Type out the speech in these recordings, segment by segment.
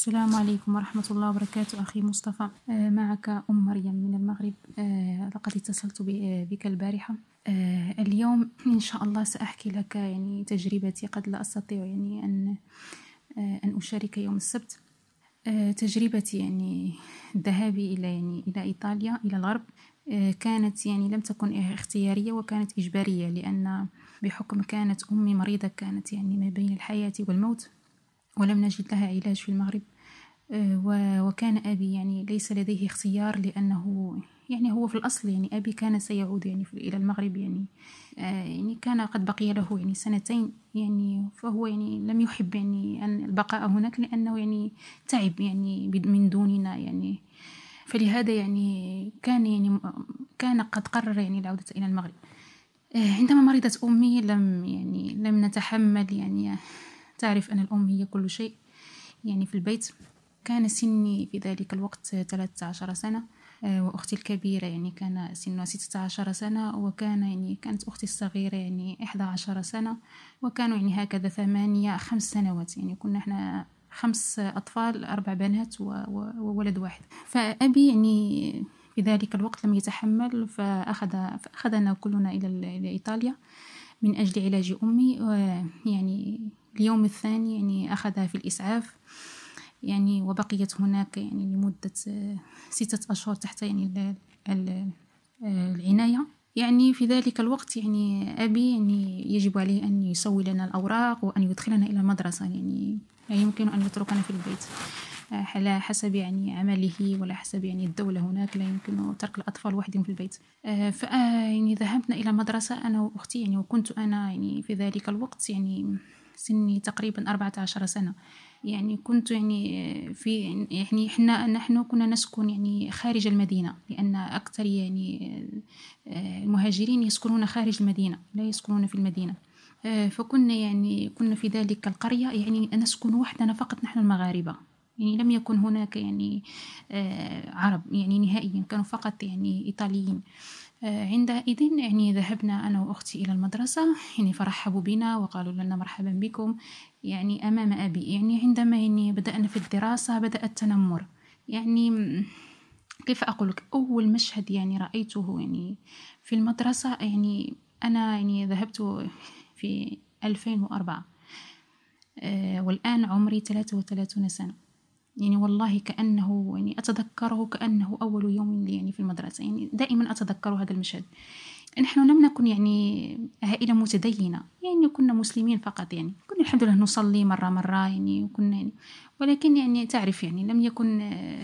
السلام عليكم ورحمة الله وبركاته أخي مصطفى. آه، معك أم مريم من المغرب. آه، لقد اتصلت بك البارحة. آه، اليوم إن شاء الله سأحكي لك يعني تجربتي قد لا أستطيع يعني أن أن أشارك يوم السبت. تجربتي يعني ذهابي إلى يعني إلى إيطاليا إلى الغرب. كانت يعني لم تكن اختيارية وكانت إجبارية لأن بحكم كانت أمي مريضة كانت يعني ما بين الحياة والموت ولم نجد لها علاج في المغرب. آه، وكان أبي يعني ليس لديه اختيار لأنه يعني هو في الأصل يعني أبي كان سيعود يعني إلى المغرب يعني آه، يعني كان قد بقي له يعني سنتين يعني فهو يعني لم يحب يعني أن البقاء هناك لأنه يعني تعب يعني من دوننا يعني. فلهذا يعني كان يعني كان قد قرر يعني العودة إلى المغرب. آه، عندما مرضت أمي لم يعني لم نتحمل يعني تعرف أن الأم هي كل شيء يعني في البيت. كان سني في ذلك الوقت 13 سنة آه، وأختي الكبيرة يعني كان سنها 16 سنة وكان يعني كانت أختي الصغيرة يعني 11 سنة وكانوا يعني هكذا ثمانية خمس سنوات يعني كنا إحنا خمس أطفال أربع بنات وولد واحد. فأبي يعني في ذلك الوقت لم يتحمل فأخذ فأخذنا كلنا إلى إيطاليا من أجل علاج أمي ويعني اليوم الثاني يعني أخذها في الإسعاف. يعني وبقيت هناك يعني لمدة ستة أشهر تحت يعني العناية. يعني في ذلك الوقت يعني أبي يعني يجب عليه أن يسوي لنا الأوراق وأن يدخلنا إلى المدرسة يعني لا يمكن أن يتركنا في البيت. على حسب يعني عمله ولا حسب يعني الدولة هناك لا يمكن ترك الأطفال وحدهم في البيت. ف يعني ذهبنا إلى المدرسة أنا وأختي يعني وكنت أنا يعني في ذلك الوقت يعني سني تقريبا 14 سنة. يعني كنت يعني في يعني إحنا نحن كنا نسكن يعني خارج المدينة لأن أكثر يعني المهاجرين يسكنون خارج المدينة لا يسكنون في المدينة. فكنا يعني كنا في ذلك القرية يعني نسكن وحدنا فقط نحن المغاربة. يعني لم يكن هناك يعني عرب يعني نهائيا كانوا فقط يعني إيطاليين. آه، عندئذ يعني ذهبنا أنا وأختي إلى المدرسة. يعني فرحبوا بنا وقالوا لنا مرحبا بكم. يعني أمام أبي. يعني عندما يعني بدأنا في الدراسة بدأ التنمر. يعني كيف أقول لك أول مشهد يعني رأيته يعني في المدرسة يعني أنا يعني ذهبت في 2004 آه، والآن عمري 33 سنة. يعني والله كأنه يعني أتذكره كأنه أول يوم لي يعني في المدرسة. يعني دائما أتذكر هذا المشهد. نحن لم نكن يعني عائلة متدينة. يعني كنا مسلمين فقط يعني. كنا الحمد لله نصلي مرة مرة يعني وكنا يعني. ولكن يعني تعرف يعني لم يكن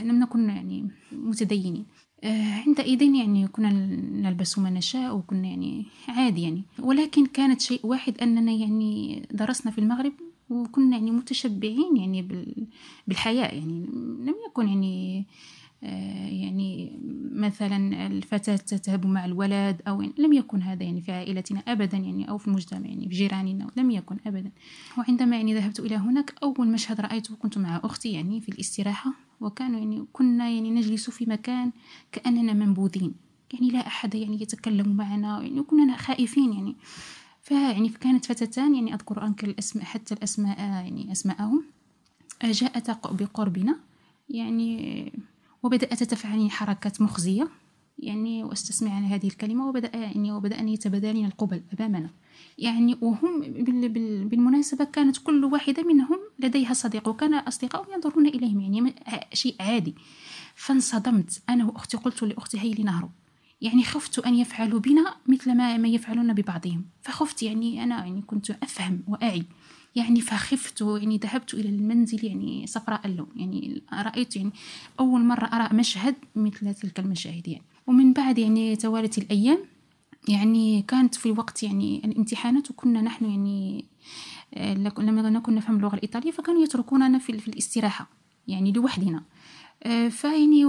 لم نكن يعني متدينين. آه، عندئذ يعني كنا نلبس ما نشاء وكنا يعني عادي يعني. ولكن كانت شيء واحد أننا يعني درسنا في المغرب وكنا يعني متشبعين يعني بالحياة. يعني لم يكن يعني آه، يعني مثلا الفتاة تذهب مع الولد أو يعني لم يكن هذا يعني في عائلتنا أبدا يعني أو في المجتمع يعني في جيراننا. لم يكن أبدا. وعندما يعني ذهبت إلى هناك أول مشهد رأيته كنت مع أختي يعني في الاستراحة وكانوا يعني كنا يعني نجلس في مكان كأننا منبوذين. يعني لا أحد يعني يتكلم معنا يعني كنا خائفين يعني. فيعني كانت فتاتان يعني أذكر أنك الأسماء حتى الأسماء يعني أسماءهم جاءتا بقربنا يعني وبدأت تفعلين حركات مخزية يعني واستسمعن هذه الكلمة وبدأ يعني وبدأن يتبادلين القبل أمامنا. يعني وهم بالمناسبة كانت كل واحدة منهم لديها صديق وكان أصدقاء ينظرون إليهم يعني شيء عادي. فانصدمت. أنا وأختي قلت لأختي هيا لنهرب. يعني خفت أن يفعلوا بنا مثل ما, ما يفعلون ببعضهم. فخفت يعني أنا يعني كنت أفهم وأعي. يعني فخفت يعني ذهبت إلى المنزل يعني صفراء اللون. يعني رأيت يعني أول مرة أرى مشهد مثل تلك المشاهد يعني. ومن بعد يعني توالت الأيام يعني كانت في وقت يعني الامتحانات وكنا نحن يعني آه، لما نكون نفهم اللغة الإيطالية فكانوا يتركوننا في, الاستراحة يعني لوحدنا. فيعني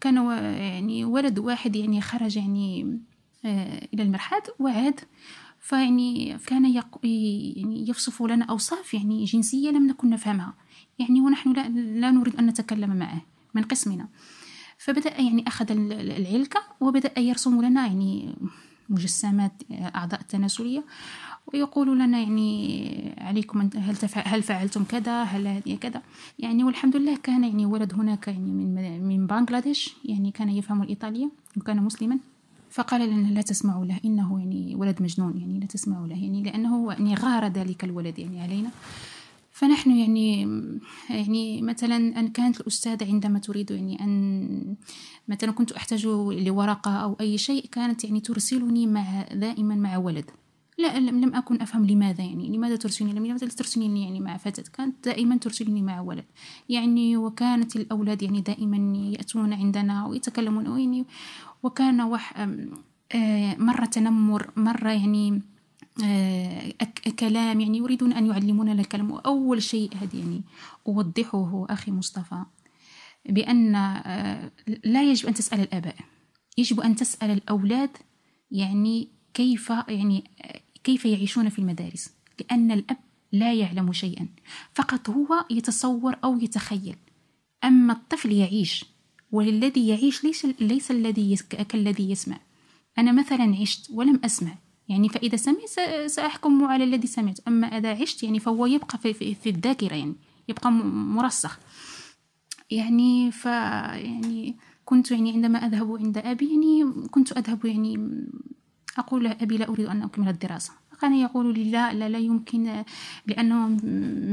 كان يعني ولد واحد يعني خرج يعني آه، إلى المرحاض وعاد. فيعني كان يعني يوصف لنا أوصاف يعني جنسية لم نكن نفهمها. يعني ونحن لا, لا نريد أن نتكلم معه من قسمنا. فبدأ يعني أخذ العلكة وبدأ يرسم لنا يعني مجسمات أعضاء التناسلية ويقولوا لنا يعني عليكم هل هل فعلتم كذا؟ هل هذه كذا؟ يعني والحمد لله كان يعني ولد هناك يعني من من بنغلاديش يعني كان يفهم الإيطالية وكان مسلما فقال لنا لا تسمعوا له إنه يعني ولد مجنون يعني لا تسمعوا له يعني لأنه يعني غار ذلك الولد يعني علينا. فنحن يعني يعني مثلا أن كانت الأستاذة عندما تريد يعني أن مثلا كنت أحتاج لورقة أو أي شيء كانت يعني ترسلني مع دائما مع ولد. لا لم أكن أفهم لماذا يعني لماذا ترسلني لماذا ترسلني يعني مع فتاة؟ كانت دائما ترسلني مع ولد. يعني وكانت الأولاد يعني دائما يأتون عندنا ويتكلمون يعني وكان وح آه، مرة تنمر مرة يعني آه، كلام يعني يريدون أن يعلمونا الكلام. وأول شيء هذا يعني أوضحه أخي مصطفى بأن آه، لا يجب أن تسأل الآباء. يجب أن تسأل الأولاد يعني كيف يعني كيف يعيشون في المدارس؟ لأن الأب لا يعلم شيئا فقط هو يتصور أو يتخيل. أما الطفل يعيش والذي يعيش ليس ليس الذي كالذي يسمع. أنا مثلا عشت ولم أسمع يعني فإذا سمعت سأحكم على الذي سمعت. أما إذا عشت يعني فهو يبقى في, في, في الذاكرة يعني يبقى مرسخ. يعني ف يعني كنت يعني عندما أذهب عند أبي يعني كنت أذهب يعني أقول له أبي لا أريد أن أكمل الدراسة. كان يقول لي لا لا لا يمكن لأنهم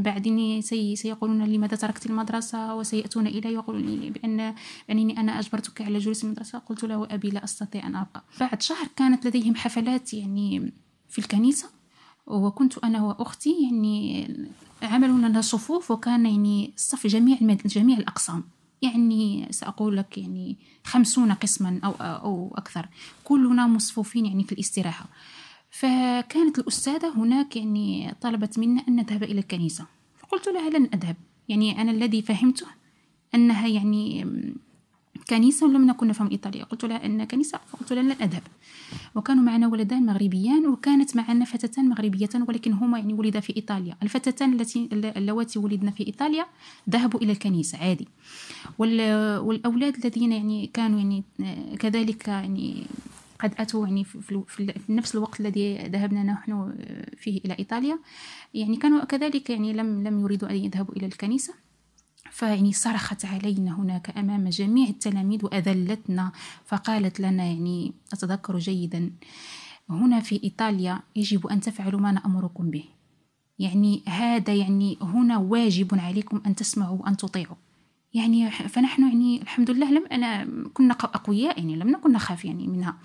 بعدني سي سيقولون لماذا تركت المدرسة وسيأتون إلي. ويقولون لي بأن بأنني أنا أجبرتك على جلوس المدرسة. قلت له أبي لا أستطيع أن أبقى. بعد شهر كانت لديهم حفلات يعني في الكنيسة وكنت أنا وأختي يعني عملوا لنا صفوف وكان يعني الصف جميع جميع الأقسام. يعني سأقول لك يعني خمسون قسما أو, أو أكثر. كلنا مصفوفين يعني في الاستراحة. فكانت الأستاذة هناك يعني طلبت منا أن نذهب إلى الكنيسة. فقلت لها لن أذهب. يعني أنا الذي فهمته أنها يعني كنيسة ولم نكن نفهم الإيطالية قلت لها أن كنيسة فقلت لها لن أذهب وكانوا معنا ولدان مغربيان وكانت معنا فتاتان مغربيتان ولكن هما يعني ولدا في إيطاليا. الفتاتان التي اللواتي ولدن في إيطاليا ذهبوا إلى الكنيسة عادي. والأولاد الذين يعني كانوا يعني كذلك يعني قد أتوا يعني في, نفس الوقت الذي ذهبنا نحن فيه إلى إيطاليا يعني كانوا كذلك يعني لم لم يريدوا أن يذهبوا إلى الكنيسة. فيعني صرخت علينا هناك أمام جميع التلاميذ وأذلتنا فقالت لنا يعني أتذكر جيدا هنا في إيطاليا يجب أن تفعلوا ما نأمركم به. يعني هذا يعني هنا واجب عليكم أن تسمعوا وأن تطيعوا. يعني فنحن يعني الحمد لله لم أنا كنا أقوياء يعني لم نكن نخاف يعني منها.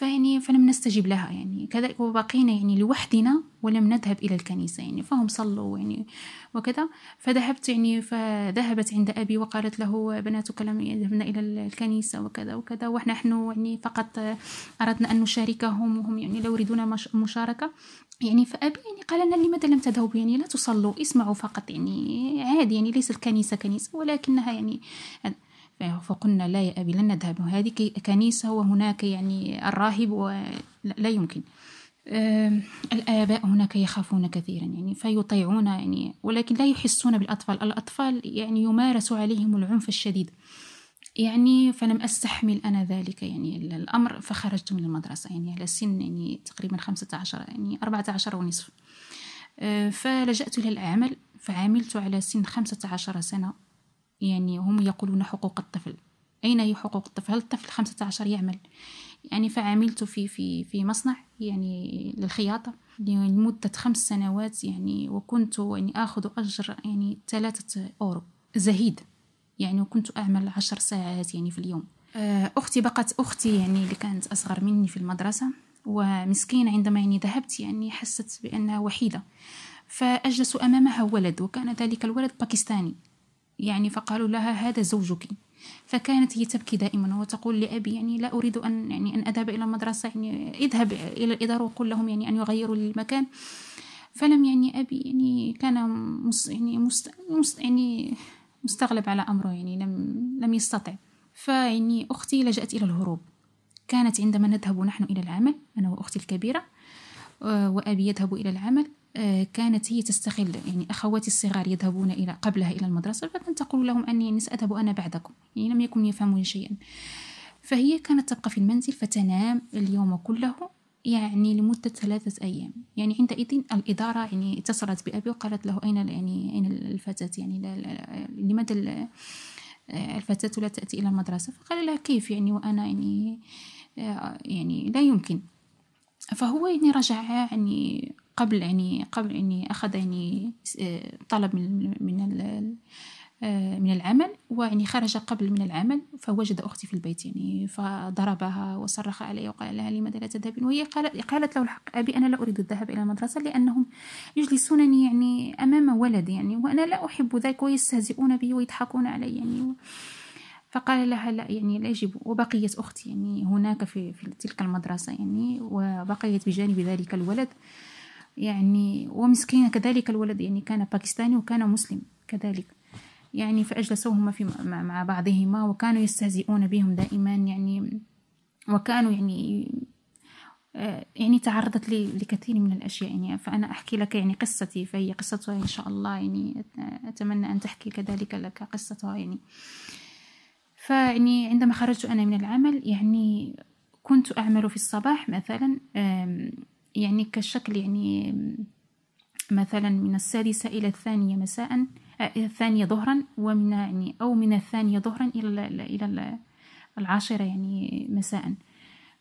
فيعني فلم نستجب لها يعني كذلك وبقينا يعني لوحدنا ولم نذهب إلى الكنيسة يعني فهم صلوا يعني وكذا. فذهبت يعني فذهبت عند أبي وقالت له بناتك لم يذهبن إلى الكنيسة وكذا وكذا ونحن يعني فقط أردنا أن نشاركهم وهم يعني لا يريدون مشاركة. يعني فأبي يعني قال لنا لماذا لم تذهبوا؟ يعني لا تصلوا اسمعوا فقط يعني عادي يعني ليس الكنيسة كنيسة ولكنها يعني فقلنا لا يا أبي لن نذهب. هذه كنيسة وهناك يعني الراهب ولا يمكن. الآباء هناك يخافون كثيرا يعني فيطيعون يعني ولكن لا يحسون بالأطفال. الأطفال يعني يمارس عليهم العنف الشديد. يعني فلم أستحمل أنا ذلك يعني الأمر فخرجت من المدرسة يعني على سن يعني تقريبا خمسة عشر يعني أربعة عشر ونصف. فلجأت إلى العمل فعملت على سن خمسة عشر سنة. يعني هم يقولون حقوق الطفل. أين هي حقوق الطفل؟ هل الطفل خمسة عشر يعمل؟ يعني فعملت في في في مصنع يعني للخياطة لمدة خمس سنوات يعني وكنت يعني آخذ أجر يعني ثلاثة أورو زهيد. يعني وكنت أعمل عشر ساعات يعني في اليوم. آه، أختي بقت أختي يعني اللي كانت أصغر مني في المدرسة ومسكينة عندما يعني ذهبت يعني حست بأنها وحيدة. فأجلس أمامها ولد وكان ذلك الولد باكستاني. يعني فقالوا لها هذا زوجك. فكانت هي تبكي دائما وتقول لأبي يعني لا أريد أن يعني أن أذهب إلى المدرسة يعني اذهب إلى الإدارة وقل لهم يعني أن يغيروا المكان. فلم يعني أبي يعني كان مس يعني مست يعني مستغلب على أمره يعني لم لم يستطع. فيعني أختي لجأت إلى الهروب. كانت عندما نذهب نحن إلى العمل أنا وأختي الكبيرة آه، وأبي يذهب إلى العمل. كانت هي تستغل يعني أخواتي الصغار يذهبون إلى قبلها إلى المدرسة فكانت تقول لهم أني سأذهب أنا بعدكم يعني لم يكن يفهمون شيئا. فهي كانت تبقى في المنزل فتنام اليوم كله يعني لمدة ثلاثة أيام. يعني عندئذ الإدارة يعني اتصلت بأبي وقالت له أين يعني أين الفتاة؟ يعني لماذا الفتاة لا تأتي إلى المدرسة؟ فقال لها كيف؟ يعني وأنا يعني يعني لا يمكن. فهو يعني رجع يعني قبل يعني قبل يعني أخذ يعني طلب من من آه، من العمل ويعني خرج قبل من العمل فوجد أختي في البيت يعني فضربها وصرخ عليها وقال لها لماذا لا تذهبين؟ وهي قالت له الحق أبي أنا لا أريد الذهاب إلى المدرسة لأنهم يجلسونني يعني أمام ولد يعني وأنا لا أحب ذلك ويستهزئون بي ويضحكون علي يعني فقال لها لا يعني لا يجب. وبقيت أختي يعني هناك في, في تلك المدرسة يعني وبقيت بجانب ذلك الولد. يعني ومسكين كذلك الولد يعني كان باكستاني وكان مسلم كذلك. يعني فأجلسوهما في مع بعضهما وكانوا يستهزئون بهم دائما يعني وكانوا يعني آه، يعني تعرضت لي لكثير من الأشياء يعني فأنا أحكي لك يعني قصتي فهي قصتها إن شاء الله يعني أتمنى أن تحكي كذلك لك قصتها يعني. فيعني عندما خرجت أنا من العمل يعني كنت أعمل في الصباح مثلا يعني كشكل يعني مثلا من السادسة إلى الثانية مساء الثانية ظهرا ومن يعني أو من الثانية ظهرا إلى إلى العاشرة يعني مساء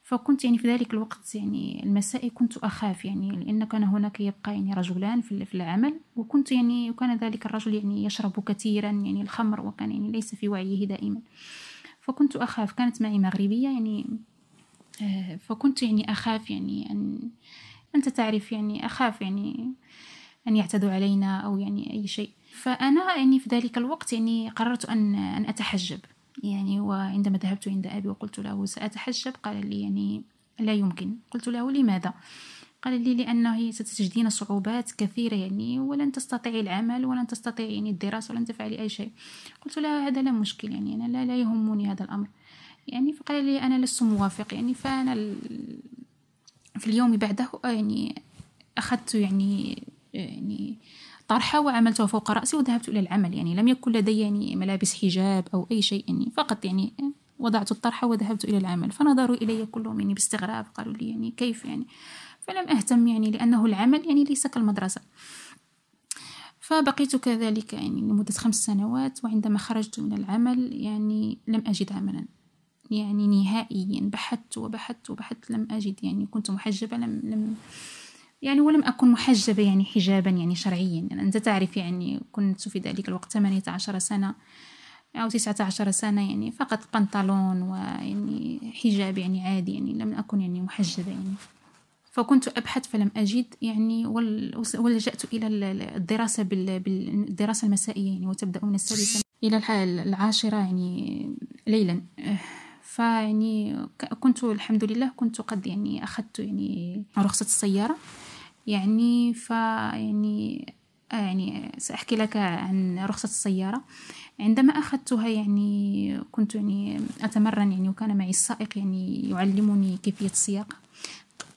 فكنت يعني في ذلك الوقت يعني المساء كنت أخاف يعني لأن كان هناك يبقى يعني رجلان في العمل وكنت يعني وكان ذلك الرجل يعني يشرب كثيرا يعني الخمر وكان يعني ليس في وعيه دائما. فكنت أخاف كانت معي مغربية يعني آه، فكنت يعني أخاف يعني أن أنت تعرف يعني أخاف يعني أن يعتدوا علينا أو يعني أي شيء. فأنا يعني في ذلك الوقت يعني قررت أن أن أتحجب. يعني وعندما ذهبت عند أبي وقلت له سأتحجب قال لي يعني لا يمكن. قلت له لماذا؟ قال لي لأنه ستجدين صعوبات كثيرة يعني ولن تستطيعي العمل ولن تستطيعي يعني الدراسة ولن تفعلي أي شيء. قلت له هذا لا مشكل يعني أنا لا, لا يهمني هذا الأمر. يعني فقال لي أنا لست موافق يعني فأنا في اليوم بعده يعني أخذت يعني يعني طرحة وعملتها فوق رأسي وذهبت إلى العمل يعني لم يكن لدي يعني ملابس حجاب أو أي شيء يعني فقط يعني وضعت الطرحة وذهبت إلى العمل. فنظروا إلي كلهم يعني باستغراب قالوا لي يعني كيف يعني؟ فلم أهتم يعني لأنه العمل يعني ليس كالمدرسة. فبقيت كذلك يعني لمدة خمس سنوات وعندما خرجت من العمل يعني لم أجد عملا. يعني نهائيا بحثت وبحثت وبحثت لم أجد يعني كنت محجبة لم لم يعني ولم أكن محجبة يعني حجابا يعني شرعيا. يعني أنت تعرف يعني كنت في ذلك الوقت ثمانية عشر سنة أو تسعة عشر سنة يعني فقط بنطلون ويعني حجاب يعني عادي يعني لم أكن يعني محجبة يعني. فكنت أبحث فلم أجد يعني ولجأت إلى الدراسة بالدراسة المسائية يعني وتبدأ من السادسة إلى العاشرة يعني ليلا. فيعني كنت الحمد لله كنت قد يعني أخذت يعني رخصة السيارة. يعني ف يعني آه، يعني سأحكي لك عن رخصة السيارة. عندما أخذتها يعني كنت يعني أتمرن يعني وكان معي السائق يعني يعلمني كيفية السياقة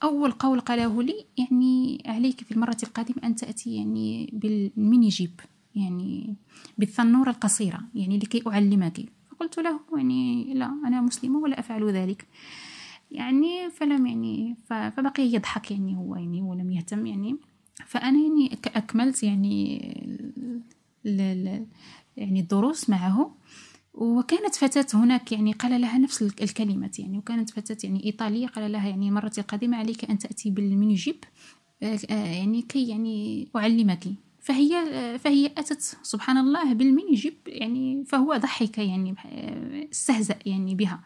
أول قول قاله لي يعني عليك في المرة القادمة أن تأتي يعني بالميني جيب يعني بالثنورة القصيرة يعني لكي أعلمك. فقلت له يعني لا أنا مسلمة ولا أفعل ذلك. يعني فلم يعني فبقي يضحك يعني هو يعني ولم يهتم يعني. فأنا يعني أكملت يعني يعني الدروس معه. وكانت فتاة هناك يعني قال لها نفس الكلمات يعني. وكانت فتاة يعني إيطالية قال لها يعني مرة القادمة عليك أن تأتي بالميني جيب آه، يعني كي يعني أعلمك. فهي فهي أتت سبحان الله بالميني جيب يعني فهو ضحك يعني استهزأ يعني بها.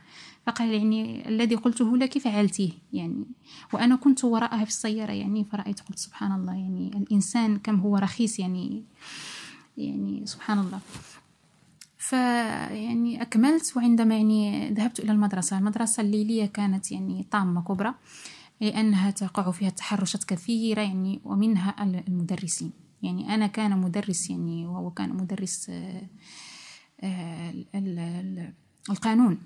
فقال يعني الذي قلته لك فعلتيه يعني. وأنا كنت وراءها في السيارة يعني فرأيت قلت سبحان الله يعني الإنسان كم هو رخيص يعني يعني سبحان الله. فيعني أكملت وعندما يعني ذهبت إلى المدرسة. المدرسة الليلية كانت يعني طامة كبرى لأنها تقع فيها تحرشات كثيرة يعني ومنها المدرسين يعني أنا كان مدرس يعني وهو كان مدرس آه، آه، القانون.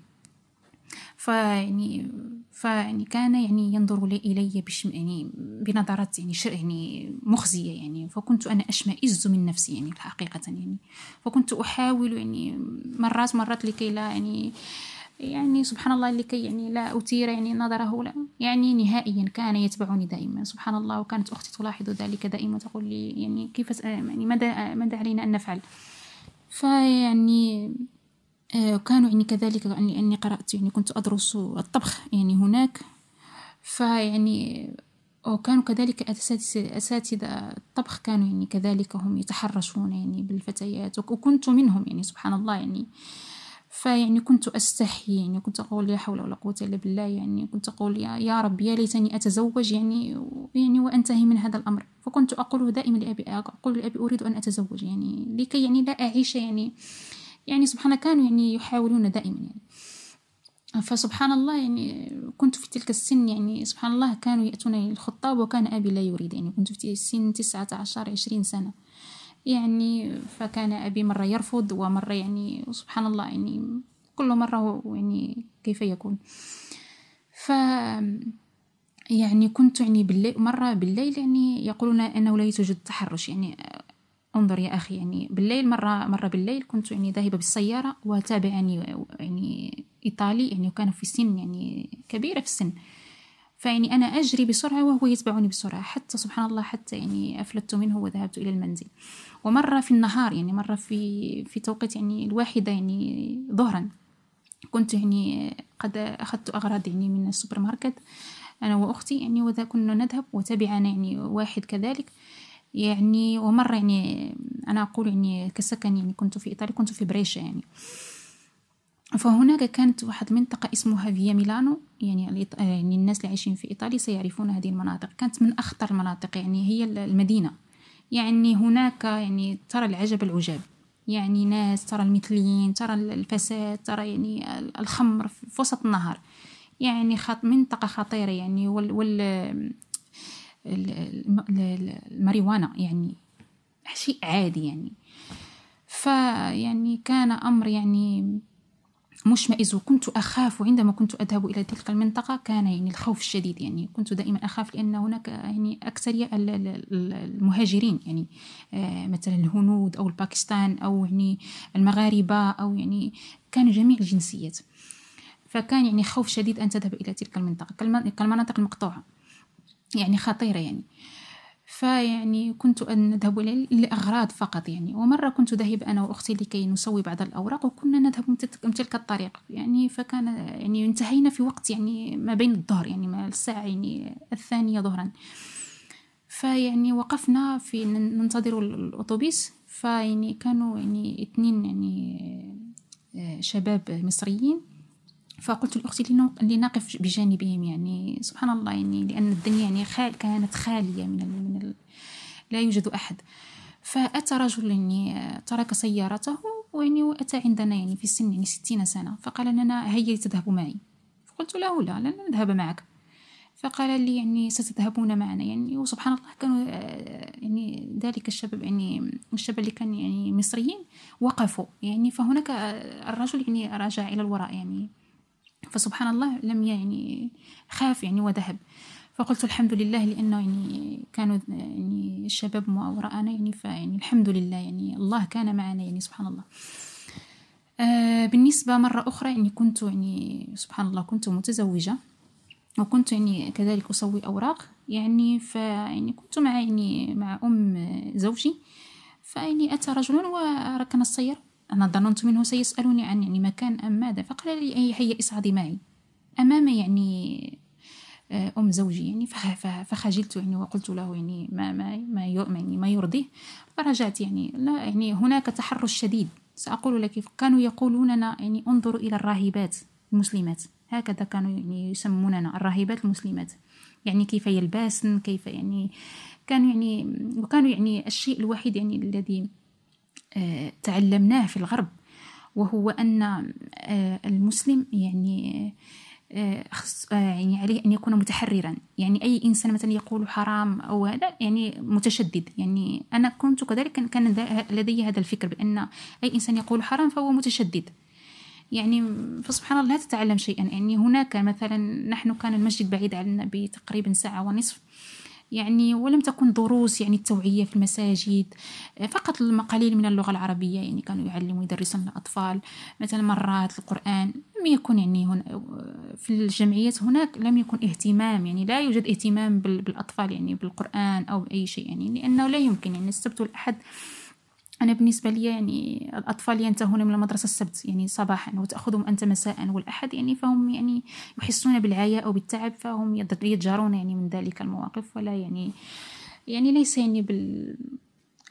فيعني فيعني كان يعني ينظر لي إلي بشم يعني بنظرات يعني شر يعني مخزية يعني. فكنت أنا أشمئز من نفسي يعني حقيقة يعني. فكنت أحاول يعني مرات مرات لكي لا يعني يعني سبحان الله لكي يعني لا أثير يعني نظره لا يعني نهائيا كان يتبعني دائما سبحان الله وكانت أختي تلاحظ ذلك دائما تقول لي يعني كيف يعني ماذا ماذا علينا أن نفعل؟ فيعني آه، كانوا يعني كذلك يعني أني قرأت يعني كنت أدرس الطبخ يعني هناك. فيعني وكانوا كذلك أساتذة الطبخ كانوا يعني كذلك هم يتحرشون يعني بالفتيات وكنت منهم يعني سبحان الله يعني. فيعني كنت أستحي يعني كنت أقول لا حول ولا قوة إلا بالله يعني كنت أقول يا, رب يا ليتني أتزوج يعني يعني وأنتهي من هذا الأمر. فكنت أقول دائما لأبي أقول لأبي أريد أن أتزوج يعني لكي يعني لا أعيش يعني يعني سبحان كانوا يعني يحاولون دائما يعني. فسبحان الله يعني كنت في تلك السن يعني سبحان الله كانوا يأتون الخطاب وكان أبي لا يريد يعني كنت في سن تسعة عشر عشرين سنة. يعني فكان أبي مرة يرفض ومرة يعني سبحان الله يعني كل مرة يعني كيف يكون. ف يعني كنت يعني بالليل مرة بالليل يعني يقولون أنه لا يوجد تحرش يعني انظر يا أخي يعني بالليل مرة مرة بالليل كنت يعني ذاهبة بالسيارة وتابعني يعني إيطالي يعني وكان في سن يعني كبيرة في السن. فيعني أنا أجري بسرعة وهو يتبعني بسرعة حتى سبحان الله حتى يعني أفلت منه وذهبت إلى المنزل. ومرة في النهار يعني مرة في في توقيت يعني الواحدة يعني ظهرا. كنت يعني قد أخذت أغراض يعني من السوبر ماركت أنا وأختي يعني وذا كنا نذهب وتبعنا يعني واحد كذلك. يعني ومرة يعني أنا أقول يعني كسكن يعني كنت في إيطاليا كنت في بريشة يعني. فهناك كانت واحد منطقة اسمها فيا ميلانو يعني يعني الناس اللي عايشين في إيطاليا سيعرفون هذه المناطق. كانت من أخطر المناطق يعني هي المدينة. يعني هناك يعني ترى العجب العجاب. يعني ناس ترى المثليين ترى الفساد ترى يعني الخمر في وسط النهار يعني خط منطقة خطيرة يعني وال, وال الماريوانا يعني شيء عادي يعني. فيعني كان أمر يعني مشمئز وكنت أخاف عندما كنت أذهب إلى تلك المنطقة كان يعني الخوف الشديد يعني كنت دائما أخاف لأن هناك يعني أكثر المهاجرين يعني آه، مثلا الهنود أو الباكستان أو يعني المغاربة أو يعني كانوا جميع الجنسيات. فكان يعني خوف شديد أن تذهب إلى تلك المنطقة كالمناطق المقطوعة. يعني خطيرة يعني. فيعني كنت أن نذهب لأغراض فقط يعني. ومرة كنت ذاهب أنا وأختي لكي نسوي بعض الأوراق وكنا نذهب من تلك الطريق يعني. فكان يعني انتهينا في وقت يعني ما بين الظهر يعني ما الساعة يعني الثانية ظهرا. فيعني وقفنا في ننتظر الأتوبيس. فيعني كانوا يعني اثنين يعني آه، شباب مصريين. فقلت لأختي لنقف بجانبهم يعني سبحان الله يعني لأن الدنيا يعني خال كانت خالية من, من ال لا يوجد أحد. فأتى رجل يعني ترك سيارته ويعني وأتى عندنا يعني في السن يعني ستين سنة. فقال لنا هيا تذهب معي. فقلت له لا لن نذهب معك. فقال لي يعني ستذهبون معنا. يعني وسبحان الله كانوا يعني ذلك الشباب يعني الشباب اللي كان يعني مصريين وقفوا. يعني فهناك الرجل يعني رجع إلى الوراء يعني. فسبحان الله لم يعني خاف يعني وذهب. فقلت الحمد لله لأنه يعني كانوا يعني الشباب وراءنا يعني فيعني الحمد لله يعني الله كان معنا يعني سبحان الله. آه بالنسبة مرة أخرى يعني كنت يعني سبحان الله كنت متزوجة وكنت يعني كذلك أسوي أوراق يعني فيعني كنت مع يعني مع أم زوجي فيعني أتى رجل وركن السيارة. أنا ظننت منه سيسألني عن يعني مكان أم ماذا؟ فقال لي هيا اصعدي معي. أمام يعني آه، أم زوجي يعني فخجلت يعني وقلت له يعني ما ما ما يعني ما يرضيه. فرجعت يعني لا يعني هناك تحرش شديد. سأقول لك كانوا يقولون لنا يعني انظروا إلى الراهبات المسلمات. هكذا كانوا يعني يسموننا الراهبات المسلمات. يعني كيف يلبسن كيف يعني كانوا يعني وكانوا يعني الشيء الوحيد يعني الذي تعلمناه في الغرب وهو أن آه، المسلم يعني آه، آه، يعني عليه أن يكون متحررا. يعني أي إنسان مثلا يقول حرام أو هذا يعني متشدد. يعني أنا كنت كذلك كان لدي هذا الفكر بأن أي إنسان يقول حرام فهو متشدد. يعني فسبحان الله لا تتعلم شيئا. يعني هناك مثلا نحن كان المسجد بعيد عنا بتقريبا ساعة ونصف. يعني ولم تكن دروس يعني التوعية في المساجد فقط قليل من اللغة العربية يعني كانوا يعلموا يدرسون الأطفال. مثلا مرات القرآن لم يكن يعني هنا في الجمعيات هناك لم يكن اهتمام يعني لا يوجد اهتمام بالأطفال يعني بالقرآن أو بأي شيء يعني لأنه لا يمكن يعني السبت والأحد أنا بالنسبة لي يعني الأطفال ينتهون من المدرسة السبت يعني صباحا وتأخذهم أنت مساء والأحد يعني فهم يعني يحسون بالعياء أو بالتعب فهم يتجارون يعني من ذلك المواقف ولا يعني يعني ليس يعني بال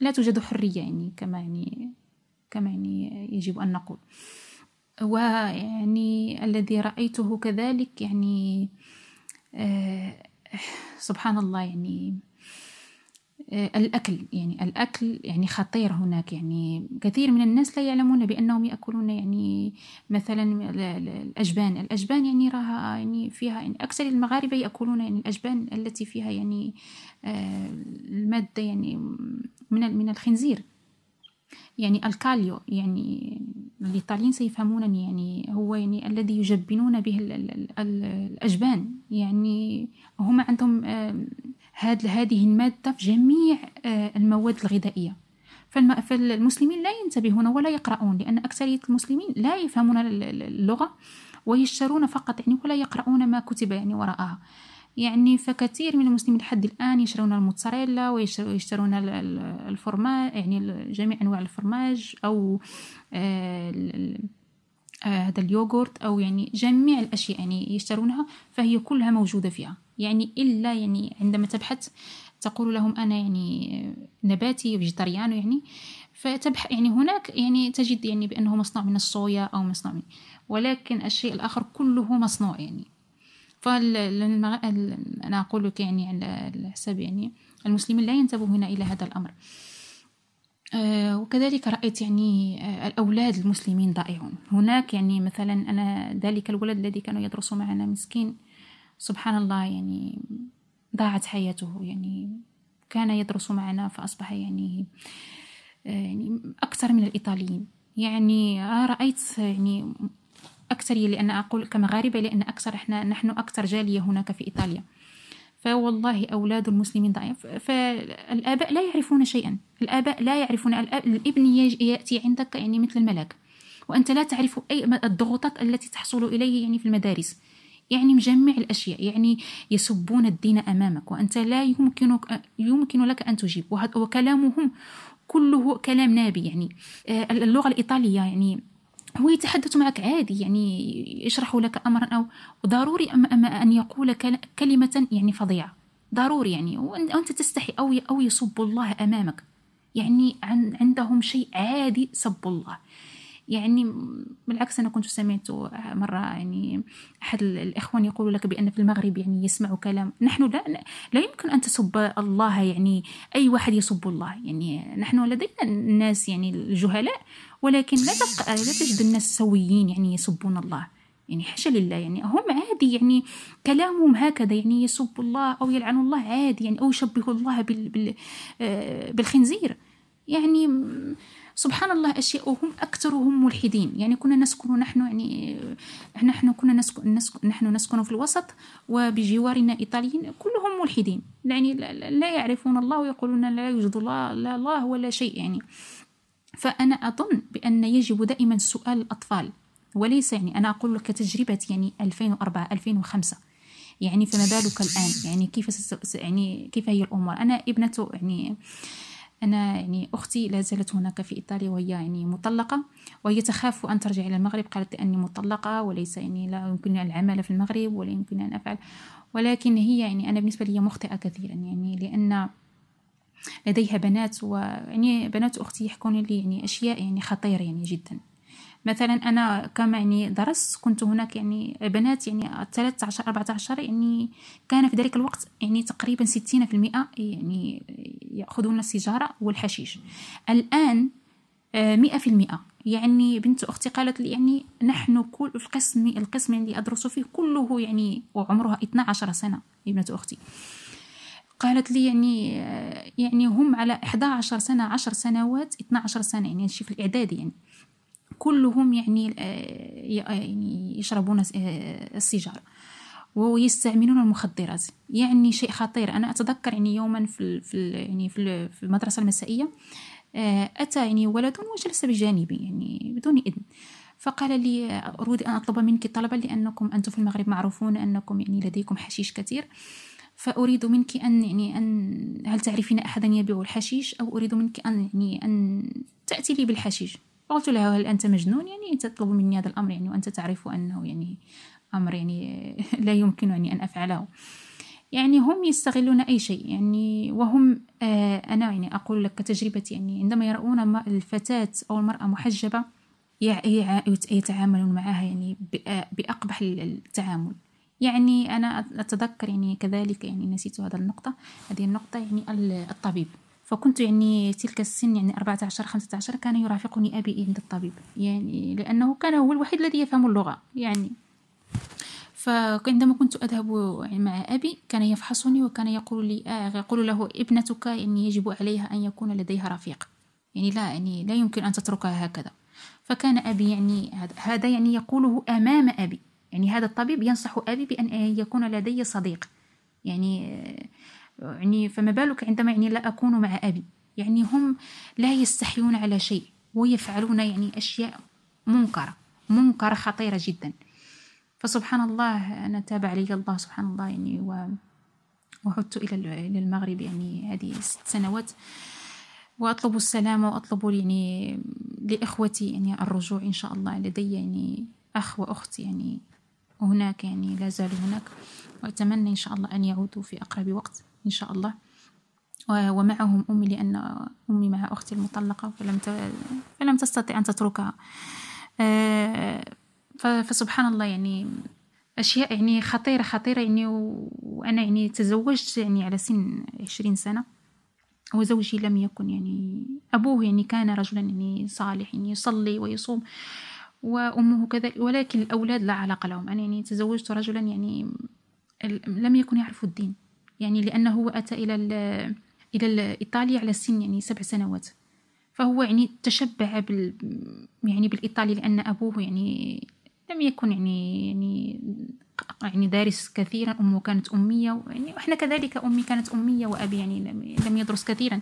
لا توجد حرية يعني كما يعني كما يعني يجب أن نقول. ويعني الذي رأيته كذلك يعني آه سبحان الله يعني الأكل يعني الأكل يعني خطير هناك يعني كثير من الناس لا يعلمون بأنهم يأكلون يعني مثلا الأجبان. الأجبان يعني راها يعني فيها يعني أكثر المغاربة يأكلون يعني الأجبان التي فيها يعني آه، المادة يعني من من الخنزير. يعني الكاليو يعني الإيطاليين سيفهمونني يعني هو يعني الذي يجبنون به الأجبان. يعني هم عندهم هاد هذه المادة في جميع آه، المواد الغذائية. فالمسلمين لا ينتبهون ولا يقرؤون لأن أكثرية المسلمين لا يفهمون اللغة ويشترون فقط يعني ولا يقرؤون ما كتب يعني وراءها. يعني فكثير من المسلمين لحد الآن يشترون الموتزاريلا ويشترون الفرماج يعني جميع أنواع الفرماج أو آه، هذا اليوغورت أو يعني جميع الأشياء يعني يشترونها فهي كلها موجودة فيها. يعني إلا يعني عندما تبحث تقول لهم أنا يعني نباتي فيجيتاريان يعني فتبحث يعني هناك يعني تجد يعني بأنه مصنوع من الصويا أو مصنوع من ولكن الشيء الآخر كله مصنوع يعني. فالمغ... أنا أقول لك يعني على حساب يعني المسلمين لا ينتبهون إلى هذا الأمر. آه، وكذلك رأيت يعني آه، الأولاد المسلمين ضائعون هناك يعني مثلا أنا ذلك الولد الذي كان يدرس معنا مسكين سبحان الله يعني ضاعت حياته يعني كان يدرس معنا فأصبح يعني آه، يعني أكثر من الإيطاليين. يعني رأيت يعني أكثر لأن أقول كمغاربة لأن أكثر إحنا نحن أكثر جالية هناك في إيطاليا. فوالله أولاد المسلمين ضعيف. فالآباء لا يعرفون شيئا. الآباء لا يعرفون. الابن يأتي عندك يعني مثل الملاك. وأنت لا تعرف أي الضغوطات التي تحصل إليه يعني في المدارس. يعني مجمع الأشياء. يعني يسبون الدين أمامك. وأنت لا يمكنك يمكن لك أن تجيب. وكلامهم كله كلام نابي يعني. آه، اللغة الإيطالية يعني هو يتحدث معك عادي يعني يشرح لك أمرا أو ضروري أن يقول كلمة يعني فظيعة. ضروري يعني وأنت تستحي أو أو يسب الله أمامك. يعني عندهم شيء عادي سب الله. يعني بالعكس أنا كنت سمعت مرة يعني أحد الإخوان يقول لك بأن في المغرب يعني يسمع كلام. نحن لا لا يمكن أن تسب الله يعني أي واحد يسب الله. يعني نحن لدينا الناس يعني الجهلاء ولكن لا تبقى لا تجد الناس سويين يعني يسبون الله. يعني حاشا لله يعني هم عادي يعني كلامهم هكذا يعني يسب الله أو يلعن الله عادي يعني أو يشبه الله بال بال آه، بالخنزير. يعني سبحان الله أشياء وهم أكثرهم ملحدين. يعني كنا نسكن نحن يعني نحن كنا نسكن, نسكن نحن نسكن في الوسط وبجوارنا إيطاليين كلهم ملحدين. يعني لا يعرفون الله ويقولون لا يوجد الله لا الله ولا شيء يعني. فأنا أظن بأن يجب دائما سؤال الأطفال وليس يعني أنا أقول لك تجربة يعني 2004 2005 يعني فما بالك الآن؟ يعني كيف يعني كيف هي الأمور؟ أنا ابنة يعني أنا يعني أختي لا زالت هناك في إيطاليا وهي يعني مطلقة وهي تخاف أن ترجع إلى المغرب. قالت أني مطلقة وليس يعني لا يمكنني العمل في المغرب ولا يمكنني أن أفعل. ولكن هي يعني أنا بالنسبة لي مخطئة كثيرا يعني لأن لديها بنات ويعني بنات أختي يحكون لي يعني أشياء يعني خطيرة يعني جدا. مثلا أنا كما يعني درست كنت هناك يعني بنات يعني 13 14 يعني كان في ذلك الوقت يعني تقريبا 60% يعني يأخذون السيجارة والحشيش. الآن آه، مئة في المئة. يعني بنت أختي قالت لي يعني نحن كل القسم القسم اللي أدرس فيه كله يعني وعمرها 12 سنة ابنة أختي. قالت لي يعني يعني هم على 11 سنة 10 سنوات 12 سنة يعني شي في الإعدادي يعني. كلهم يعني يعني يشربون السيجارة ويستعملون المخدرات. يعني شيء خطير. أنا أتذكر يعني يوما في في يعني في المدرسة المسائية آه، أتى يعني ولد وجلس بجانبي يعني بدون إذن. فقال لي أريد أن أطلب منك طلبا لأنكم أنتم في المغرب معروفون أنكم يعني لديكم حشيش كثير. فأريد منك أن يعني أن هل تعرفين أحدا يبيع الحشيش؟ أو أريد منك أن يعني أن تأتي لي بالحشيش. قلت له هل أنت مجنون؟ يعني تطلب مني هذا الأمر يعني وأنت تعرف أنه يعني أمر يعني لا يمكن يعني أن أفعله. يعني هم يستغلون أي شيء يعني وهم آه أنا يعني أقول لك كتجربتي يعني عندما يرون الفتاة أو المرأة محجبة يتعاملون معها يعني بأقبح التعامل. يعني أنا أتذكر يعني كذلك يعني نسيت هذا النقطة. هذه النقطة يعني الطبيب. فكنت يعني تلك السن يعني 14 15 كان يرافقني أبي عند الطبيب. يعني لأنه كان هو الوحيد الذي يفهم اللغة. يعني فعندما كنت أذهب مع أبي كان يفحصني وكان يقول لي آه يقول له ابنتك يعني يجب عليها أن يكون لديها رفيق. يعني لا يعني لا يمكن أن تتركها هكذا. فكان أبي يعني هذا يعني يقوله أمام أبي. يعني هذا الطبيب ينصح أبي بأن يكون لدي صديق. يعني يعني فما بالك عندما يعني لا أكون مع أبي. يعني هم لا يستحيون على شيء ويفعلون يعني أشياء منكرة منكرة خطيرة جدا. فسبحان الله أنا تابع لي الله سبحان الله يعني و وعدت إلى المغرب يعني هذه ست سنوات. وأطلب السلام وأطلب يعني لإخوتي يعني الرجوع إن شاء الله لدي يعني أخ وأخت يعني هناك يعني لا زالوا هناك. وأتمنى إن شاء الله أن يعودوا في أقرب وقت إن شاء الله. ومعهم أمي لأن أمي مع أختي المطلقة فلم فلم تستطع أن تتركها. آه، فسبحان الله يعني أشياء يعني خطيرة خطيرة يعني وأنا يعني تزوجت يعني على سن عشرين سنة. وزوجي لم يكن يعني أبوه يعني كان رجلا يعني صالح يعني يصلي ويصوم. وأمه كذلك ولكن الأولاد لا علاقة لهم. أنا يعني تزوجت رجلا يعني لم يكن يعرف الدين. يعني لأنه أتى إلى إلى إيطاليا على سن يعني سبع سنوات. فهو يعني تشبع بال يعني بالإيطالي لأن أبوه يعني لم يكن يعني يعني يعني دارس كثيرا. أمه كانت أمية يعني وإحنا كذلك أمي كانت أمية وأبي يعني لم يدرس كثيرا.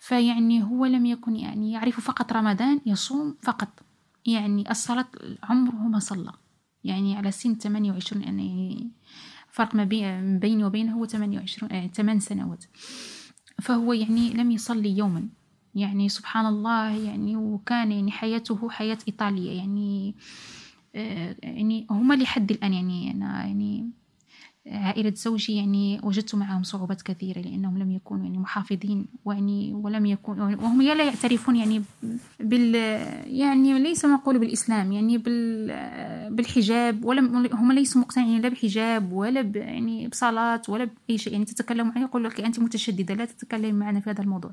فيعني هو لم يكن يعني يعرف فقط رمضان يصوم فقط. يعني الصلاة عمره ما صلى. يعني على سن 28 يعني فرق ما بيني وبينه هو 28 8 سنوات. فهو يعني لم يصلي يوما. يعني سبحان الله يعني وكان يعني حياته حياة إيطالية يعني آه، يعني هما لحد الآن يعني أنا يعني عائلة زوجي يعني وجدت معهم صعوبات كثيرة لأنهم لم يكونوا يعني محافظين ويعني ولم يكون وهم لا يعترفون يعني بال يعني ليس نقول بالإسلام يعني بال بالحجاب ولم هم ليسوا مقتنعين لا بحجاب ولا ب يعني بصلاة ولا بأي شيء. يعني تتكلم معي يقول لك أنت متشددة لا تتكلم معنا في هذا الموضوع.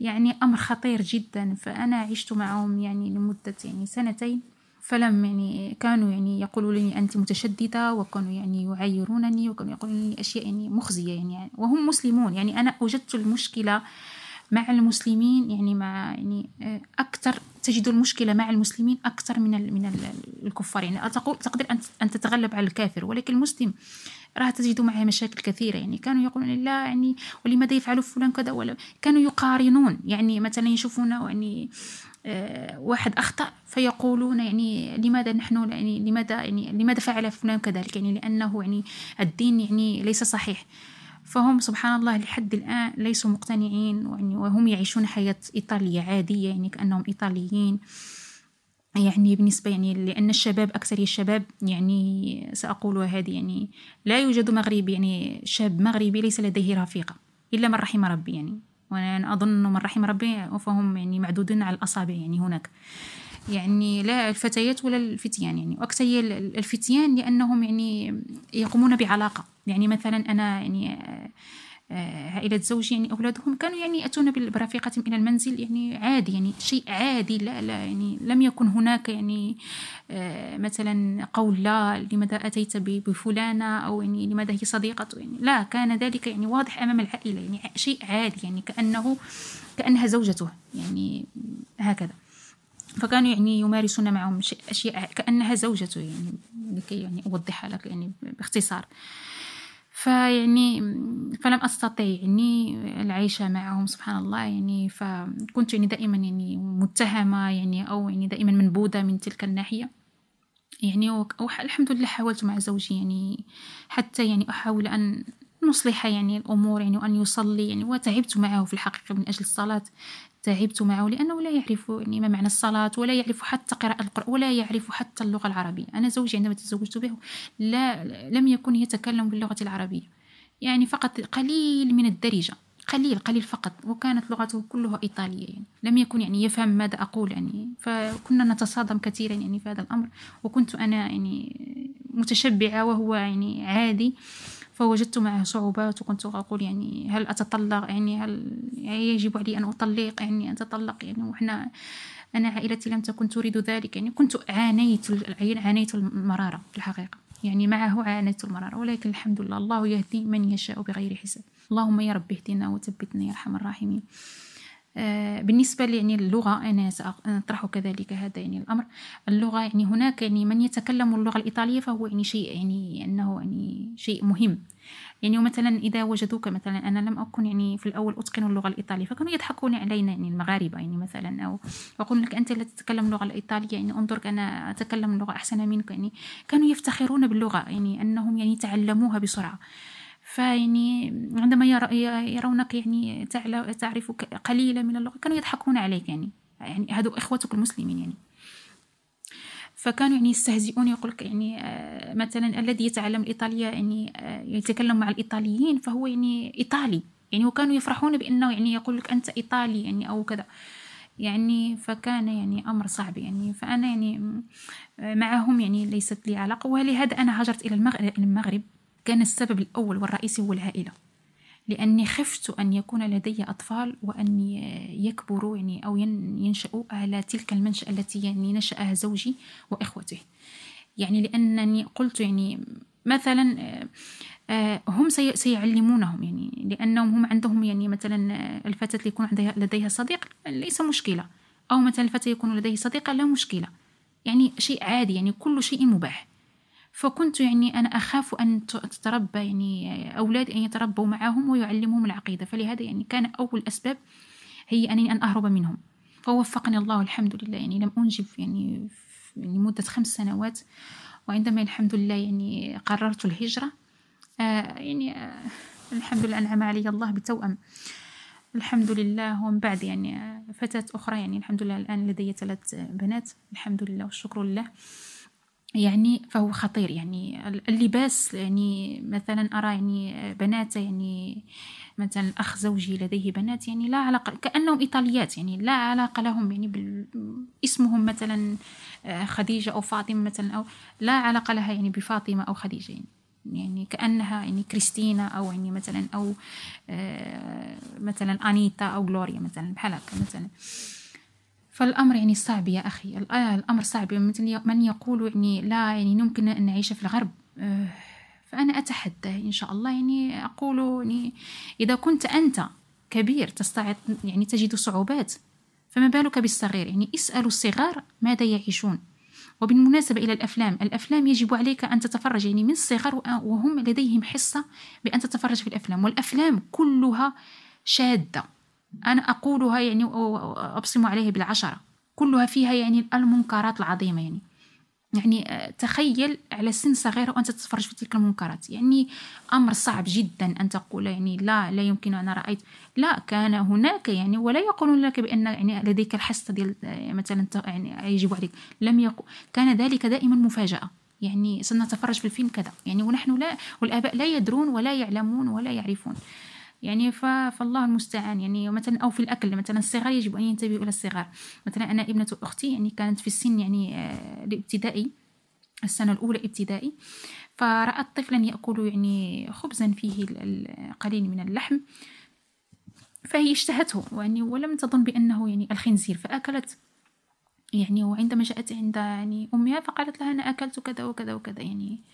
يعني أمر خطير جدا. فأنا عشت معهم يعني لمدة يعني سنتين. فلم يعني كانوا يعني يقولوا لي أنت متشددة وكانوا يعني يعيرونني وكانوا يقولون لي أشياء يعني مخزية يعني وهم مسلمون يعني أنا وجدت المشكلة مع المسلمين يعني مع يعني آه، أكثر تجد المشكلة مع المسلمين أكثر من من الكفار. يعني تقدر أن تتغلب على الكافر ولكن المسلم راه تجد معه مشاكل كثيرة. يعني كانوا يقولون لا يعني ولماذا يفعل فلان كذا ولا كانوا يقارنون. يعني مثلا يشوفون يعني آه، واحد أخطأ فيقولون يعني لماذا نحن يعني لماذا يعني لماذا فعل فلان كذلك؟ يعني لأنه يعني الدين يعني ليس صحيح. فهم سبحان الله لحد الآن ليسوا مقتنعين يعني وهم يعيشون حياة إيطالية عادية يعني كأنهم إيطاليين. يعني بالنسبة يعني لأن الشباب أكثر الشباب يعني سأقول هذه يعني لا يوجد مغربي يعني شاب مغربي ليس لديه رفيقة إلا من رحم ربي يعني. وأنا أظن من رحم ربي فهم يعني معدودون على الأصابع يعني هناك. يعني لا الفتيات ولا الفتيان يعني. وأكثر الفتيان لأنهم يعني يقومون بعلاقة. يعني مثلا أنا يعني آه، عائلة زوجي يعني أولادهم كانوا يعني يأتون برفيقة إلى المنزل يعني عادي يعني شيء عادي لا لا يعني لم يكن هناك يعني آه، مثلا قول لا لماذا أتيت بفلانة؟ أو يعني لماذا هي صديقة؟ يعني لا كان ذلك يعني واضح أمام العائلة يعني شيء عادي يعني كأنه كأنها زوجته يعني هكذا. فكانوا يعني يمارسون معهم أشياء كأنها زوجته يعني لكي يعني أوضحها لك يعني باختصار. فيعني فلم أستطع يعني العيش معهم سبحان الله. يعني فكنت يعني دائما يعني متهمة يعني أو يعني دائما منبوذة من تلك الناحية. يعني الحمد لله حاولت مع زوجي يعني حتى يعني أحاول أن نصلح يعني الأمور يعني وأن يصلي يعني وتعبت معه في الحقيقة من أجل الصلاة. تعبت معه لأنه لا يعرف يعني ما معنى الصلاة ولا يعرف حتى قراءة القرآن ولا يعرف حتى اللغة العربية. أنا زوجي عندما تزوجت به لا لم يكن يتكلم باللغة العربية. يعني فقط قليل من الدرجة قليل قليل فقط. وكانت لغته كلها إيطالية يعني. لم يكن يعني يفهم ماذا أقول يعني. فكنا نتصادم كثيرا يعني في هذا الأمر. وكنت أنا يعني متشبعة وهو يعني عادي. فوجدت معه صعوبات وكنت أقول يعني هل أتطلق؟ يعني هل يعني يجب علي أن أطلق؟ يعني أتطلق يعني وإحنا أنا عائلتي لم تكن تريد ذلك. يعني كنت عانيت عانيت المرارة في الحقيقة. يعني معه عانيت المرارة. ولكن الحمد لله الله يهدي من يشاء بغير حساب. اللهم يا رب اهدنا وثبتنا يا أرحم الراحمين. بالنسبة يعني اللغة أنا سأطرح كذلك هذا يعني الأمر. اللغة يعني هناك يعني من يتكلم اللغة الإيطالية فهو يعني شيء يعني أنه يعني شيء مهم. يعني مثلا إذا وجدوك مثلا أنا لم أكن يعني في الأول أتقن اللغة الإيطالية فكانوا يضحكون علينا يعني المغاربة يعني مثلا أو يقول لك أنت لا تتكلم اللغة الإيطالية يعني انظرك أنا أتكلم اللغة أحسن منك يعني. كانوا يفتخرون باللغة يعني أنهم يعني تعلموها بسرعة. فيعني عندما يرونك يعني تعرف قليلا من اللغة كانوا يضحكون عليك يعني. يعني هذو إخوتك المسلمين يعني. فكانوا يعني يستهزئون يقول لك يعني آه، مثلا الذي يتعلم الإيطالية يعني آه، يتكلم مع الإيطاليين فهو يعني إيطالي. يعني وكانوا يفرحون بأنه يعني يقول لك أنت إيطالي يعني أو كذا. يعني فكان يعني أمر صعب يعني. فأنا يعني معهم يعني ليست لي علاقة ولهذا أنا هاجرت إلى المغرب. كان السبب الأول والرئيسي هو العائلة. لأني خفت أن يكون لدي أطفال وأن يكبروا يعني أو ينشأوا على تلك المنشأة التي يعني نشأها زوجي وإخوته. يعني لأنني قلت يعني مثلا آه، هم سيعلمونهم يعني لأنهم هم عندهم يعني مثلا الفتاة يكون عندها لديها صديق ليس مشكلة. أو مثلا الفتى يكون لديه صديقة لا مشكلة. يعني شيء عادي يعني كل شيء مباح. فكنت يعني أنا أخاف أن تتربى يعني أولادي أن يتربوا معهم ويعلمهم العقيدة. فلهذا يعني كان أول أسباب هي أني أن أهرب منهم. فوفقني الله الحمد لله. يعني لم أنجب يعني لمدة خمس سنوات وعندما الحمد لله يعني قررت الهجرة آه يعني آه الحمد لله أنعم علي الله بتوأم. الحمد لله. ومن بعد يعني آه، فتاة أخرى يعني الحمد لله الآن لدي ثلاث بنات. الحمد لله والشكر لله. يعني فهو خطير يعني اللباس يعني مثلا أرى يعني بنات يعني مثلا أخ زوجي لديه بنات يعني لا علاقة كأنهم إيطاليات يعني لا علاقة لهم يعني بال... اسمهم مثلا آه، خديجة أو فاطمة مثلا أو لا علاقة لها يعني بفاطمة أو خديجة يعني يعني كأنها يعني كريستينا أو يعني مثلا أو آه، مثلا أنيتا أو غلوريا مثلا بحال هكا مثلا. فالأمر يعني صعب يا أخي. الأمر صعب. مثل من يقول يعني لا يعني يمكن أن نعيش في الغرب. آه، فأنا أتحدى إن شاء الله. يعني أقول يعني إذا كنت أنت كبير تستطيع يعني تجد صعوبات فما بالك بالصغير؟ يعني اسألوا الصغار ماذا يعيشون. وبالمناسبة إلى الأفلام الأفلام يجب عليك أن تتفرج. يعني من الصغر وهم لديهم حصة بأن تتفرج في الأفلام. والأفلام كلها شادة. أنا أقولها يعني وأبصم عليه بالعشرة. كلها فيها يعني المنكرات العظيمة يعني. يعني آه، تخيل على سن صغير وأنت تتفرج في تلك المنكرات. يعني أمر صعب جدا أن تقول يعني لا لا يمكن أنا رأيت. لا كان هناك يعني ولا يقولون لك بأن يعني لديك الحصة ديال آه، مثلا يعني يجب عليك. لم يقل كان ذلك دائما مفاجأة. يعني سنتفرج في الفيلم كذا. يعني ونحن لا والآباء لا يدرون ولا يعلمون ولا يعرفون. يعني فالله المستعان. يعني مثلا أو في الأكل مثلا الصغار يجب أن ينتبهوا إلى الصغار. مثلا أنا ابنة أختي يعني كانت في السن يعني آه، الابتدائي السنة الأولى ابتدائي. فرأت طفلا يأكل يعني خبزا فيه القليل من اللحم. فهي اشتهته يعني ولم تظن بأنه يعني الخنزير. فأكلت يعني وعندما جاءت عند يعني أمها فقالت لها أنا أكلت كذا وكذا وكذا يعني.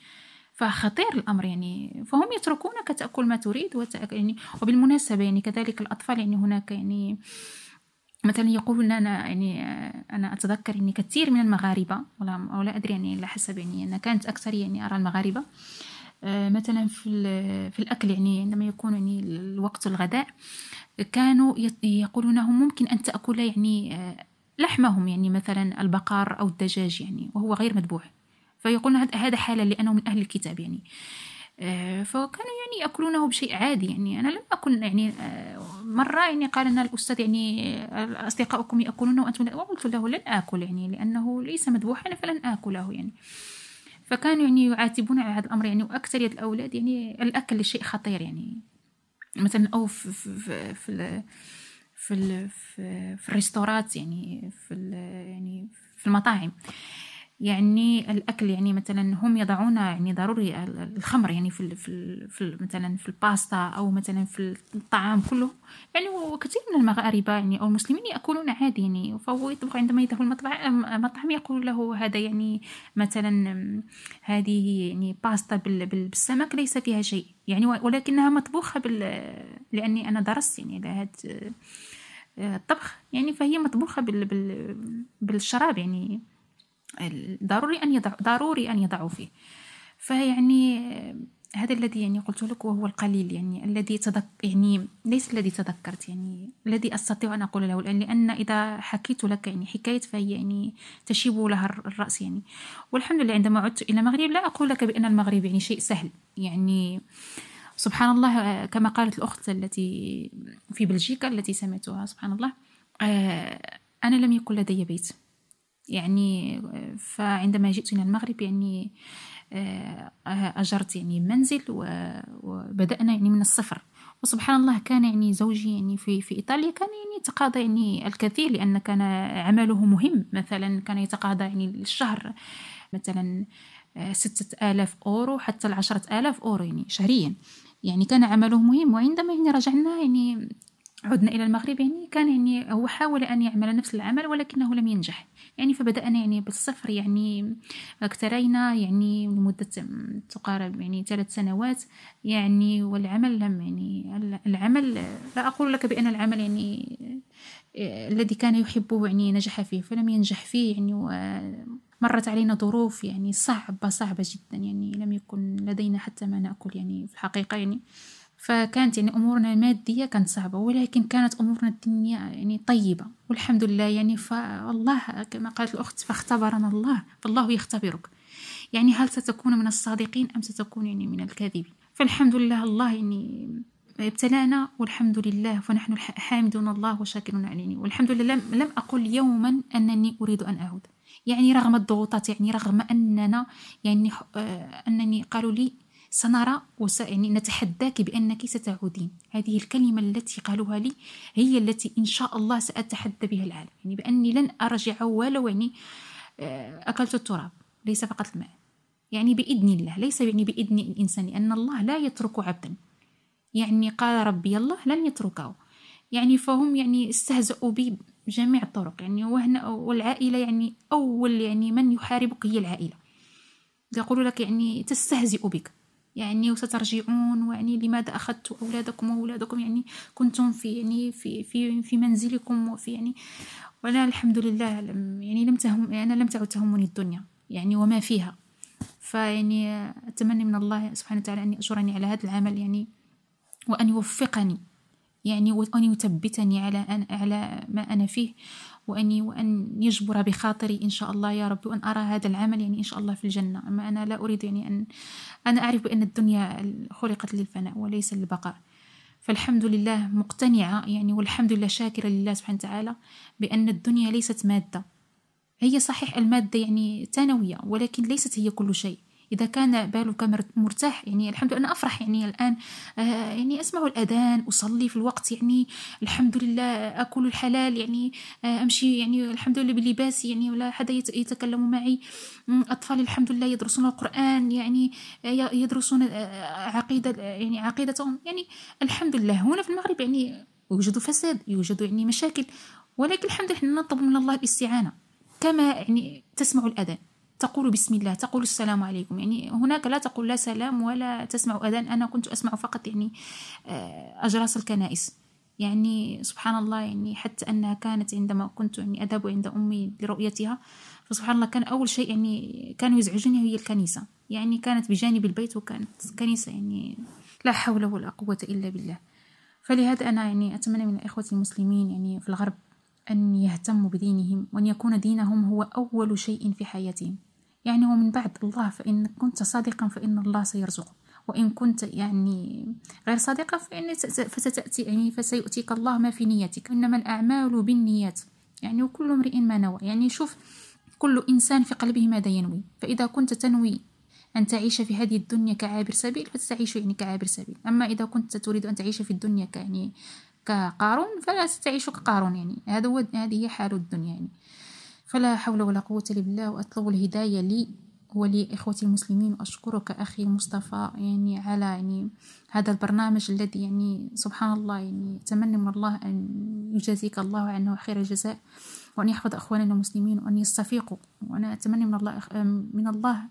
فخطير الأمر يعني فهم يتركونك تأكل ما تريد وتأكل يعني وبالمناسبة يعني كذلك الأطفال يعني هناك يعني مثلا يقولون أنا يعني أنا أتذكر يعني كثير من المغاربة ولا ولا أدري يعني على حسب يعني أنا كانت أكثر يعني أرى المغاربة آه، مثلا في في الأكل يعني عندما يكون يعني الوقت الغداء كانوا يقولون ممكن أن تأكل يعني آه، لحمهم يعني مثلا البقر أو الدجاج يعني وهو غير مذبوح. فيقولون هذا حالا لأنه من أهل الكتاب يعني. آه، فكانوا يعني يأكلونه بشيء عادي يعني. أنا لم أكن يعني آه، مرة يعني قال لنا الأستاذ يعني آه، اصدقائكم يأكلونه وأنتم لا وقلت له لن آكل يعني لأنه ليس مذبوحا فلن آكله يعني. فكانوا يعني يعاتبون على هذا الأمر يعني واكثريه الأولاد يعني الأكل شيء خطير يعني. مثلا أو في في في, في في, في, في الريستورات يعني في يعني في المطاعم. يعني الأكل يعني مثلا هم يضعون يعني ضروري الخمر يعني في في, في مثلا في الباستا أو مثلا في الطعام كله. يعني وكثير من المغاربة يعني أو المسلمين يأكلون عادي يعني. فهو يطبخ عندما يذهب المطعم مطعم يقول له هذا يعني مثلا هذه يعني باستا بالسمك ليس فيها شيء. يعني ولكنها مطبوخة بال لأني أنا درست يعني هذا الطبخ يعني فهي مطبوخة بال... بال... بالشراب يعني. ضروري أن يضع ضروري أن يضعوا فيه. فيعني هذا الذي يعني قلت لك وهو القليل يعني الذي تذك يعني ليس الذي تذكرت يعني الذي أستطيع أن أقول له الان لأن إذا حكيت لك يعني حكاية فهي يعني تشيب لها الرأس يعني. والحمد لله عندما عدت إلى المغرب لا أقول لك بأن المغرب يعني شيء سهل. يعني سبحان الله كما قالت الأخت التي في بلجيكا التي سمعتها سبحان الله آه، أنا لم يكن لدي بيت. يعني فعندما جئت إلى المغرب يعني آه، أجرت يعني منزل وبدأنا يعني من الصفر. وسبحان الله كان يعني زوجي يعني في في إيطاليا كان يعني يتقاضى يعني الكثير لأن كان عمله مهم. مثلا كان يتقاضى يعني الشهر مثلا آه، ستة آلاف أورو حتى العشرة آلاف أورو يعني شهريا. يعني كان عمله مهم. وعندما يعني رجعنا يعني عدنا إلى المغرب يعني كان يعني هو حاول أن يعمل نفس العمل ولكنه لم ينجح. يعني فبدأنا يعني بالصفر يعني اقترينا يعني لمدة تقارب يعني ثلاث سنوات يعني والعمل لم يعني العمل لا أقول لك بأن العمل يعني الذي كان يحبه يعني نجح فيه فلم ينجح فيه يعني مرت علينا ظروف يعني صعبة صعبة جدا يعني لم يكن لدينا حتى ما نأكل يعني في الحقيقة يعني. فكانت يعني أمورنا المادية كانت صعبة ولكن كانت أمورنا الدنيا يعني طيبة والحمد لله يعني فالله كما قالت الأخت فاختبرنا الله فالله يختبرك. يعني هل ستكون من الصادقين أم ستكون يعني من الكاذبين؟ فالحمد لله الله يعني ابتلانا والحمد لله فنحن حامدون الله وشاكرون عليه. والحمد لله لم أقل يوما أنني أريد أن أعود. يعني رغم الضغوطات يعني رغم أننا يعني آه، أنني قالوا لي سنرى يعني نتحداك بأنك ستعودين هذه الكلمة التي قالوها لي هي التي إن شاء الله سأتحدى بها العالم. يعني بأني لن أرجع ولو يعني آه، أكلت التراب ليس فقط الماء. يعني بإذن الله ليس يعني بإذن الإنسان لأن الله لا يترك عبدا. يعني قال ربي الله لن يتركه. يعني فهم يعني استهزأوا بي بجميع الطرق. يعني وهنا والعائلة يعني أول يعني من يحاربك هي العائلة. يقول لك يعني تستهزئ بك. يعني وسترجعون ويعني لماذا أخذت أولادكم وأولادكم؟ يعني كنتم في يعني في في في منزلكم وفي يعني وأنا الحمد لله لم يعني لم تهم أنا لم تعد تهمني الدنيا يعني وما فيها. فيعني أتمنى من الله سبحانه وتعالى أن يأجرني على هذا العمل يعني وأن يوفقني يعني وأن يثبتني على أن على ما أنا فيه. وأني وأن يجبر بخاطري إن شاء الله يا رب وأن أرى هذا العمل يعني إن شاء الله في الجنة. أما أنا لا أريد يعني أن أنا أعرف بأن الدنيا خلقت للفناء وليس للبقاء. فالحمد لله مقتنعة يعني والحمد لله شاكرة لله سبحانه وتعالى بأن الدنيا ليست مادة. هي صحيح المادة يعني ثانوية ولكن ليست هي كل شيء. إذا كان بالك مرتاح يعني الحمد لله أنا أفرح يعني الآن آه يعني أسمع الأذان أصلي في الوقت يعني الحمد لله أكل الحلال يعني آه أمشي يعني الحمد لله بلباسي يعني ولا حدا يتكلم معي. أطفال الحمد لله يدرسون القرآن يعني آه، يدرسون عقيدة يعني عقيدتهم يعني الحمد لله. هنا في المغرب يعني يوجد فساد يوجد يعني مشاكل ولكن الحمد لله نطلب من الله الاستعانة. كما يعني تسمع الأذان. تقول بسم الله تقول السلام عليكم. يعني هناك لا تقول لا سلام ولا تسمع أذان. أنا كنت أسمع فقط يعني آه، أجراس الكنائس. يعني سبحان الله يعني حتى أنها كانت عندما كنت يعني أذهب عند أمي لرؤيتها فسبحان الله كان أول شيء يعني كانوا يزعجوني هي الكنيسة. يعني كانت بجانب البيت وكانت كنيسة يعني لا حول ولا قوة إلا بالله. فلهذا أنا يعني أتمنى من الإخوة المسلمين يعني في الغرب أن يهتموا بدينهم وأن يكون دينهم هو أول شيء في حياتهم. يعني ومن بعد الله فإن كنت صادقا فإن الله سيرزقك. وإن كنت يعني غير صادقة فإن فستأتي يعني فسيؤتيك الله ما في نيتك. إنما الأعمال بالنيات. يعني وكل امرئ ما نوى. يعني شوف كل إنسان في قلبه ماذا ينوي. فإذا كنت تنوي أن تعيش في هذه الدنيا كعابر سبيل فستعيش يعني كعابر سبيل. أما إذا كنت تريد أن تعيش في الدنيا يعني كقارون فلا ستعيش كقارون يعني. هذا هو هذه هي حال الدنيا يعني. فلا حول ولا قوة إلا بالله وأطلب الهداية لي ولإخوتي المسلمين وأشكرك أخي مصطفى يعني على يعني هذا البرنامج الذي يعني سبحان الله يعني أتمنى من الله أن يجازيك الله عنه خير الجزاء وأن يحفظ أخواننا المسلمين وأن يستفيقوا وأنا أتمنى من الله من الله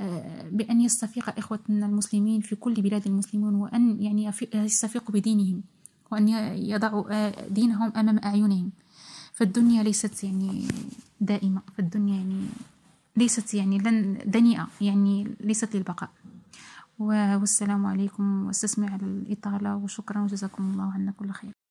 آه، بأن يستفيق إخوتنا المسلمين في كل بلاد المسلمين وأن يعني يستفيقوا بدينهم. وأن يضعوا آه، دينهم أمام أعينهم. فالدنيا ليست يعني دائمة. فالدنيا يعني ليست يعني لن دنيئة. يعني ليست للبقاء. والسلام عليكم. واستسمع الإطالة وشكرا. وجزاكم الله عنا كل خير.